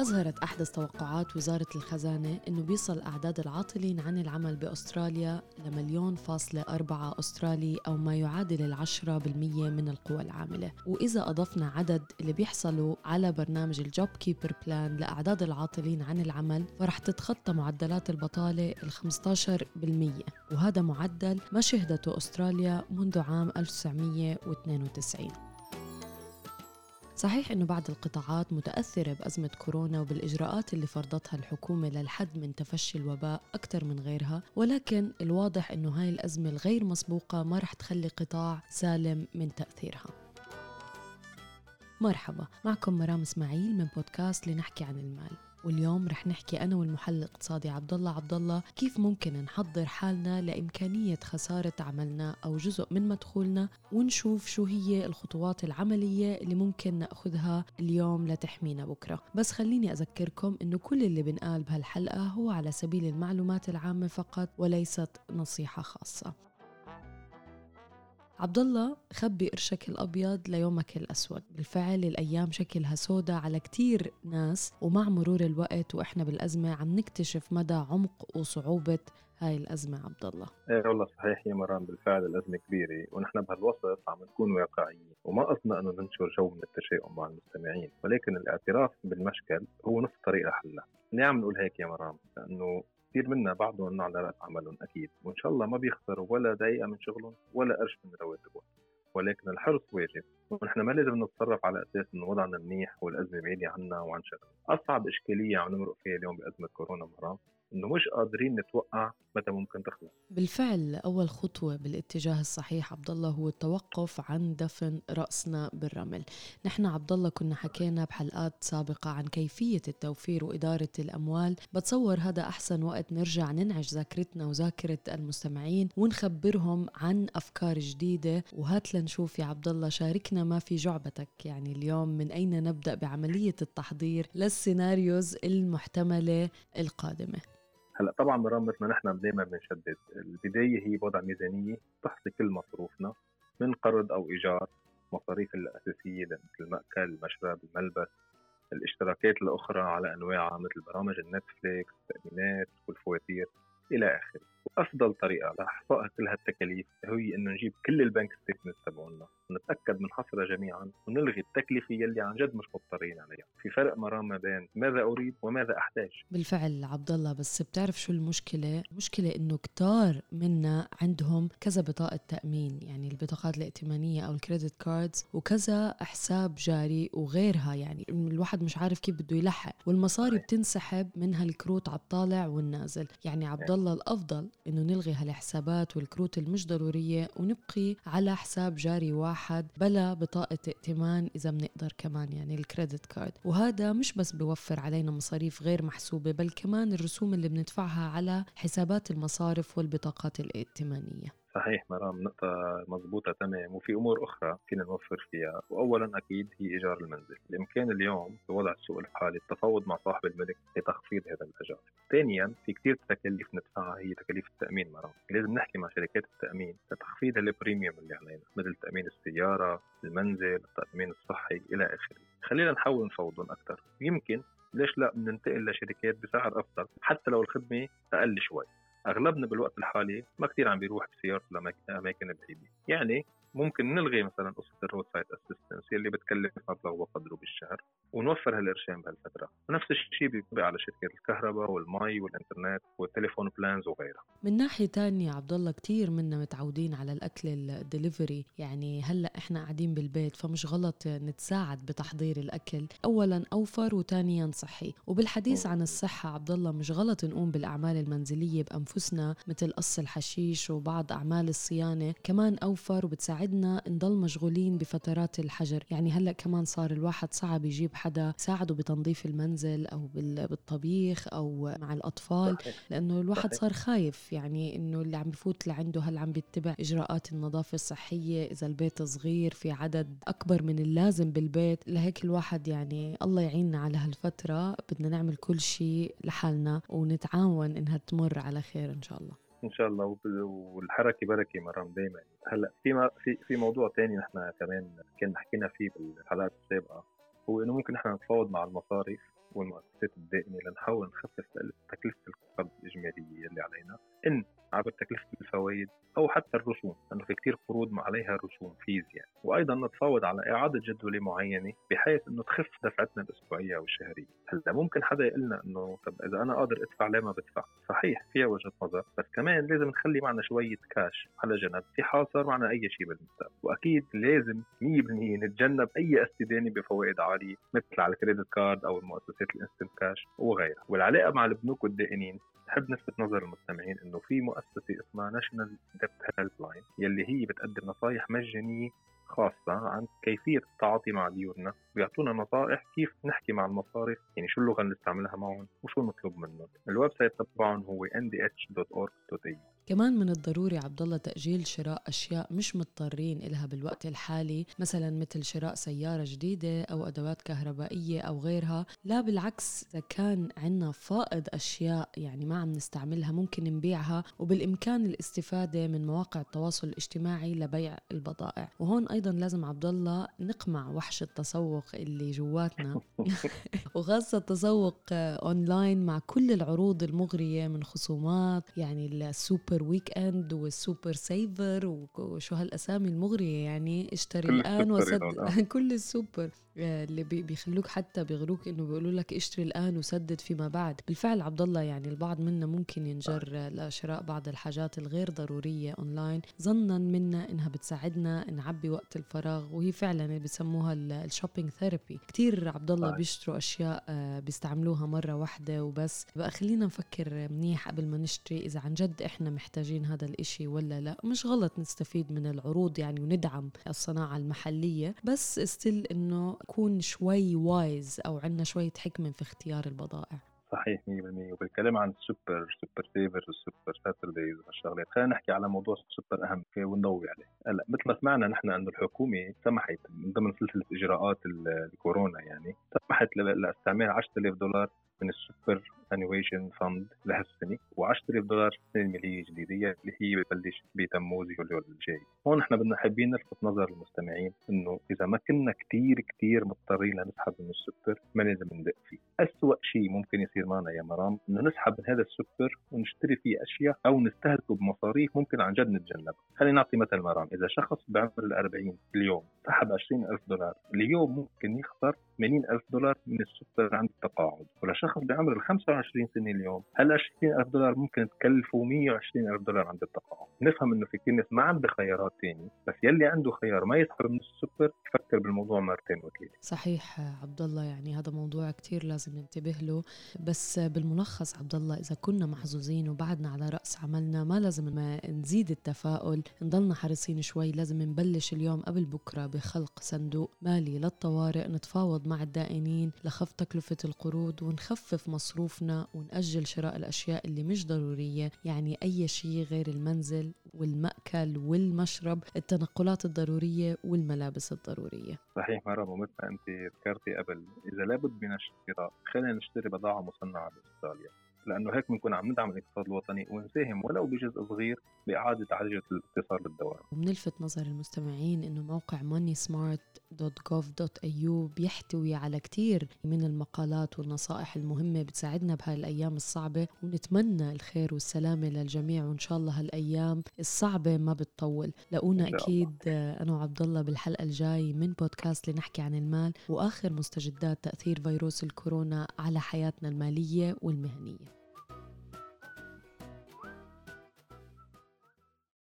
أظهرت أحدث توقعات وزارة الخزانة أنه بيصل أعداد العاطلين عن العمل بأستراليا لمليون فاصلة أربعة أسترالي أو ما يعادل العشرة بالمية من القوى العاملة. وإذا أضفنا عدد اللي بيحصلوا على برنامج ال job keeper plan لأعداد العاطلين عن العمل فرح تتخطى معدلات البطالة ال 15% وهذا معدل ما شهدته أستراليا منذ عام 1992 صحيح إنه بعض القطاعات متأثرة بأزمة كورونا وبالإجراءات اللي فرضتها الحكومة للحد من تفشي الوباء أكثر من غيرها ولكن الواضح إنه هاي الأزمة الغير مسبوقة ما رح تخلي قطاع سالم من تأثيرها. مرحبا معكم مرام إسماعيل من بودكاست لنحكي عن المال. واليوم رح نحكي أنا والمحلل الاقتصادي عبد الله عبد الله كيف ممكن نحضر حالنا لإمكانية خسارة عملنا أو جزء من مدخولنا ونشوف شو هي الخطوات العملية اللي ممكن نأخذها اليوم لتحمينا بكرة؟ بس خليني أذكركم إنه كل اللي بنقال بهالحلقة هو على سبيل المعلومات العامة فقط وليست نصيحة خاصة. عبد الله خبي قرشك الأبيض ليومك الأسود. بالفعل الأيام شكلها سودة على كتير ناس ومع مرور الوقت وإحنا بالأزمة عم نكتشف مدى عمق وصعوبة هاي الأزمة. عبد الله إيه والله صحيح يا مرام بالفعل الأزمة كبيرة ونحن بهالوسط عم نكون واقعيين وما قصدنا أنه ننشر جو من التشاؤم مع المستمعين ولكن الاعتراف بالمشكل هو نصف طريق لحلها ليه عم نقول هيك يا مرام؟ لأنه كثير منا بعضهم على رأس عملهم أكيد وإن شاء الله ما بيخسروا ولا دقيقة من شغلهم ولا قرش من رواتبهم. ولكن الحرص واجب ونحن ما لازم نتصرف على أساس انه وضعنا منيح والأزمة بعيدة عنا وعن شغلنا، أصعب إشكالية عم نمرق فيها اليوم بأزمة كورونا مرام. إنه مش قادرين نتوقع متى ممكن تخلص. بالفعل أول خطوة بالاتجاه الصحيح عبد الله هو التوقف عن دفن رأسنا بالرمل. نحن عبد الله كنا حكينا بحلقات سابقة عن كيفية التوفير وإدارة الأموال. بتصور هذا أحسن وقت نرجع ننعش ذاكرتنا وذاكرة المستمعين ونخبرهم عن أفكار جديدة. وهات لنشوف يا عبد الله شاركنا ما في جعبتك. يعني اليوم من أين نبدأ بعملية التحضير للسيناريوز المحتملة القادمة؟ هلأ طبعا مثل ما نحن دائما بنشدد البداية هي وضع ميزانية تحصي كل مصروفنا من قرض أو إيجار مصاريف الأساسية مثل المأكل، المشرب، الملبس، الاشتراكات الأخرى على أنواعها مثل برامج ال Netflix، التأمينات والفواتير إلى آخره. وافضل طريقة لاحصاء كل هالتكاليف هي إنه نجيب كل ال bank statement تبعولنا ونتأكد من حصرها جميعا ونلغي التكلفه يلي عن جد مش مضطرين عليها. في فرق مرام ما بين ماذا أريد وماذا أحتاج. بالفعل عبد الله بس بتعرف شو المشكلة؟ المشكلة إنه كتار منا عندهم كذا بطاقة تأمين يعني البطاقات الائتمانية أو ال credit cards وكذا حساب جاري وغيرها يعني الواحد مش عارف كيف بده يلحق والمصاري بتنسحب من هالكروت على الطالع والنازل. يعني عبد الله الأفضل إنه نلغي هالحسابات والكروت المش ضرورية ونبقي على حساب جاري واحد بلا بطاقة ائتمان إذا بنقدر كمان يعني ال credit card. وهذا مش بس بيوفر علينا مصاريف غير محسوبة بل كمان الرسوم اللي بندفعها على حسابات المصارف والبطاقات الائتمانية. صحيح مرام نقطة مضبوطة تمام. وفي أمور أخرى فينا نوفر فيها. وأولا أكيد هي إيجار المنزل. الإمكان اليوم بوضع السوق الحالي التفاوض مع صاحب الملك لتخفيض هذا الإيجار. ثانيا في كثير تكاليف ندفعها هي تكاليف التأمين مرام لازم نحكي مع شركات التأمين لتخفيض البريميوم اللي علينا مثل تأمين السيارة المنزل التأمين الصحي إلى آخره. خلينا نحاول نفوضهم أكثر. يمكن ليش لا بننتقل لشركات بسعر أفضل حتى لو الخدمة أقل شوي. أغلبنا بالوقت الحالي ما كثير عم بيروح بسيارته لاماكن بعيدة. يعني ممكن نلغي مثلا قصه ال roadside assistance اللي بتكلف مبلغ وقدره بالشهر ونوفر هالقرشين بهالفترة. ونفس الشيء بيطبق على شركات الكهرباء والمي والإنترنت وال telephone plans وغيرها. من ناحية تانية عبد الله كثير منا متعودين على الأكل الدليفري يعني هلأ إحنا قاعدين بالبيت فمش غلط نتساعد بتحضير الأكل. اولا أوفر وثانيا صحي. وبالحديث عن الصحة عبد الله مش غلط نقوم بالأعمال المنزلية بأنفسنا مثل قص الحشيش وبعض أعمال الصيانة. كمان أوفر وبتساعدنا نضل مشغولين بفترات الحجر. يعني هلأ كمان صار الواحد صعب يجيب حدا يساعده بتنظيف المنزل أو بالطبيخ أو مع الأطفال لأنه الواحد صار خايف. يعني إنه اللي عم بفوت لعنده هل عم بيتبع إجراءات النظافة الصحية؟ إذا البيت صغير في عدد أكبر من اللازم بالبيت. لهيك الواحد يعني الله يعيننا على هالفترة. بدنا نعمل كل شيء لحالنا ونتعاون إنها تمر على خير إن شاء الله. إن شاء الله. والحركة بركة مرام دائما هلأ في في في موضوع ثاني نحن كمان كنا حكينا فيه بالحلقات السابقة. هو إنه ممكن نحن نتفاوض مع المصارف والمؤسسات المؤسسات الدائمة لنحاول نخفف تكلفة القرض الإجمالية اللي علينا إن عبر تكلفة الفوائد أو حتى الرسوم لأنه في كثير قروض عليها رسوم فيز يعني. وأيضا نتفاوض على إعادة جدولة معينة بحيث إنه تخف دفعتنا الأسبوعية أو الشهرية. هلأ ممكن حدا يقول لنا إنه طب إذا أنا قادر أدفع ليه ما بدفع؟ صحيح فيها وجهة نظر بس كمان لازم نخلي معنا شوية كاش على جنب في حال صار معنا أي شيء بالمستقبل. وأكيد لازم 100% نتجنب أي استدانة بفوائد عالية مثل على ال credit card أو المؤسسات ال instant cash وغيرها. والعلاقة مع البنوك والدائنين بحب نلفت نظر المستمعين إنه في مؤسسة اسمها National Debt Helpline يلي هي بتقدم نصائح مجانية خاصة عن كيفية التعاطي مع ديوننا بيعطونا نصائح كيف نحكي مع المصارف يعني شو اللغة اللي نستعملها معهم وشو المطلوب منهم. ال website تبعهم هو ndh.org.au كمان من الضروري عبد الله تأجيل شراء أشياء مش مضطرين إلها بالوقت الحالي مثلا مثل شراء سيارة جديدة أو أدوات كهربائية أو غيرها. لا بالعكس إذا كان عنا فائض أشياء يعني ما عم نستعملها ممكن نبيعها وبالإمكان الاستفادة من مواقع التواصل الاجتماعي لبيع البضائع. وهون أيضا لازم عبد الله نقمع وحش التسوق اللي جواتنا. وخاصة التسوق أونلاين مع كل العروض المغرية من خصومات يعني ال super ال super weekend وال super saver وشو هالأسامي المغرية يعني اشتري الآن وسد آه. كل السوبر اللي بيخلوك حتى بيغروك إنه بيقولوا لك اشتري الآن وسدد فيما بعد. بالفعل عبد الله يعني البعض منا ممكن ينجر لشراء بعض الحاجات الغير ضرورية اونلاين ظنا منا إنها بتساعدنا نعبي وقت الفراغ وهي فعلا اللي بسموها ال shopping therapy كثير عبد الله بيشتروا أشياء آه، بيستعملوها مرة واحدة وبس. بقى خلينا نفكر منيح قبل ما نشتري إذا عن جد إحنا محتاجين هذا الإشي ولا لا. مش غلط نستفيد من العروض يعني وندعم الصناعة المحلية بس still إنه نكون شوي wise أو عندنا شوية حكمة في اختيار البضائع. صحيح 100% وبالكلام عن ال super super savers وال super Saturdays وهالشغلات خلينا نحكي على موضوع السوبر أهم ونضوي عليه. هلأ مثل ما سمعنا نحن انه الحكومة سمحت من ضمن سلسلة إجراءات الكورونا يعني سمحت لأستعمال 10000 دولار من ال superannuation fund لهالسنة و10000 دولار السنة الماليه الجديده اللي هي بتبلش بتموز يوليو الجاي. هون نحن بدنا حابين نلفت نظر المستمعين إنه إذا ما كنا كثير كثير مضطرين لنسحب من السوبر ما لازم ندق فيه. أسوأ شيء ممكن يصير معنا يا مرام إنه نسحب من هذا السوبر ونشتري فيه أشياء أو نستهلكه بمصاريف ممكن عن جد نتجنبها. خلينا نعطي مثل مرام إذا شخص بعمر ال 40 اليوم سحب 20000 دولار اليوم ممكن يخسر 80000 دولار من السوبر عند التقاعد ولشخص بعمر ال 25 سنة اليوم. هل 20000 دولار ممكن تكلفه 120000 دولار عند التقاعد؟ نفهم إنه في كثير ناس ما عنده خيارات ثانية بس يلي عنده خيار ما يسحب من السوبر يفكر بالموضوع مرتين وثلاثة. صحيح عبد الله يعني هذا موضوع كثير لازم ننتبه له. بس بالملخص عبد الله إذا كنا محظوظين وبعدنا على رأس عملنا ما لازم ما نزيد التفاؤل. نضلنا حريصين شوي لازم نبلش اليوم قبل بكرة بخلق صندوق مالي للطوارئ نتفاوض مع الدائنين لخفض تكلفة القروض ونخفف مصروفنا ونأجل شراء الأشياء اللي مش ضرورية يعني أي شيء غير المنزل والمأكل والمشرب التنقلات الضرورية والملابس الضرورية. صحيح مرة ومثل ما أنت ذكرتي قبل. إذا لابد من الشراء خلينا نشتري بضاعة مصنعة باستراليا لأنه هيك بنكون عم ندعم الاقتصاد الوطني ونساهم ولو بجزء صغير بإعادة عجله الاتصال بالدوام. وبنلفت نظر المستمعين إنه موقع moneysmart.gov.au بيحتوي على كثير من المقالات والنصائح المهمة بتساعدنا بهاي الأيام الصعبة ونتمنى الخير والسلامة للجميع وإن شاء الله هالأيام الصعبة ما بتطول. لاقونا أكيد أنا وعبد الله بالحلقة الجاي من بودكاست لنحكي عن المال وآخر مستجدات تأثير فيروس الكورونا على حياتنا المالية والمهنية.